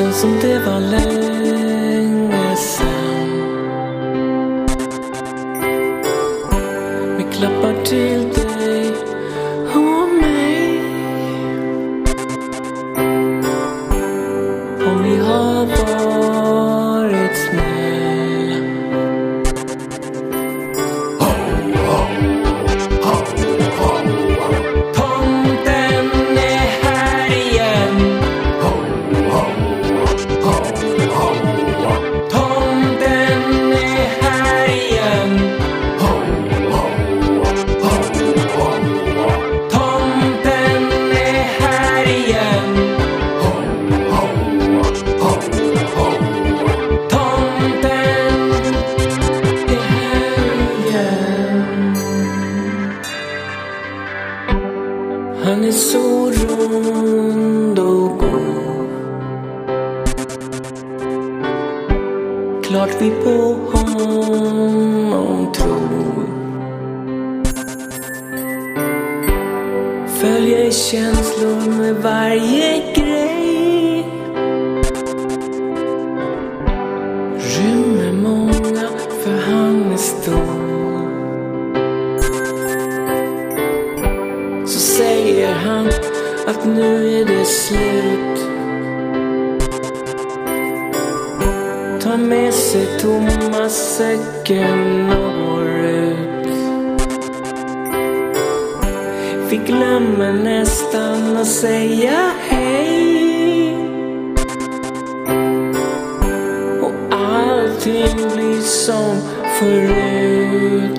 känns som det var länge sen. Vi klappar till Han är så rund och god. Klart vi på honom tror. Följer känslor med varje grej. Rymmer många för han är stor. Säger han att nu är det slut. Tar med sig tomma säcken norrut. Vi glömmer nästan att säga hej. Och allting blir som förut.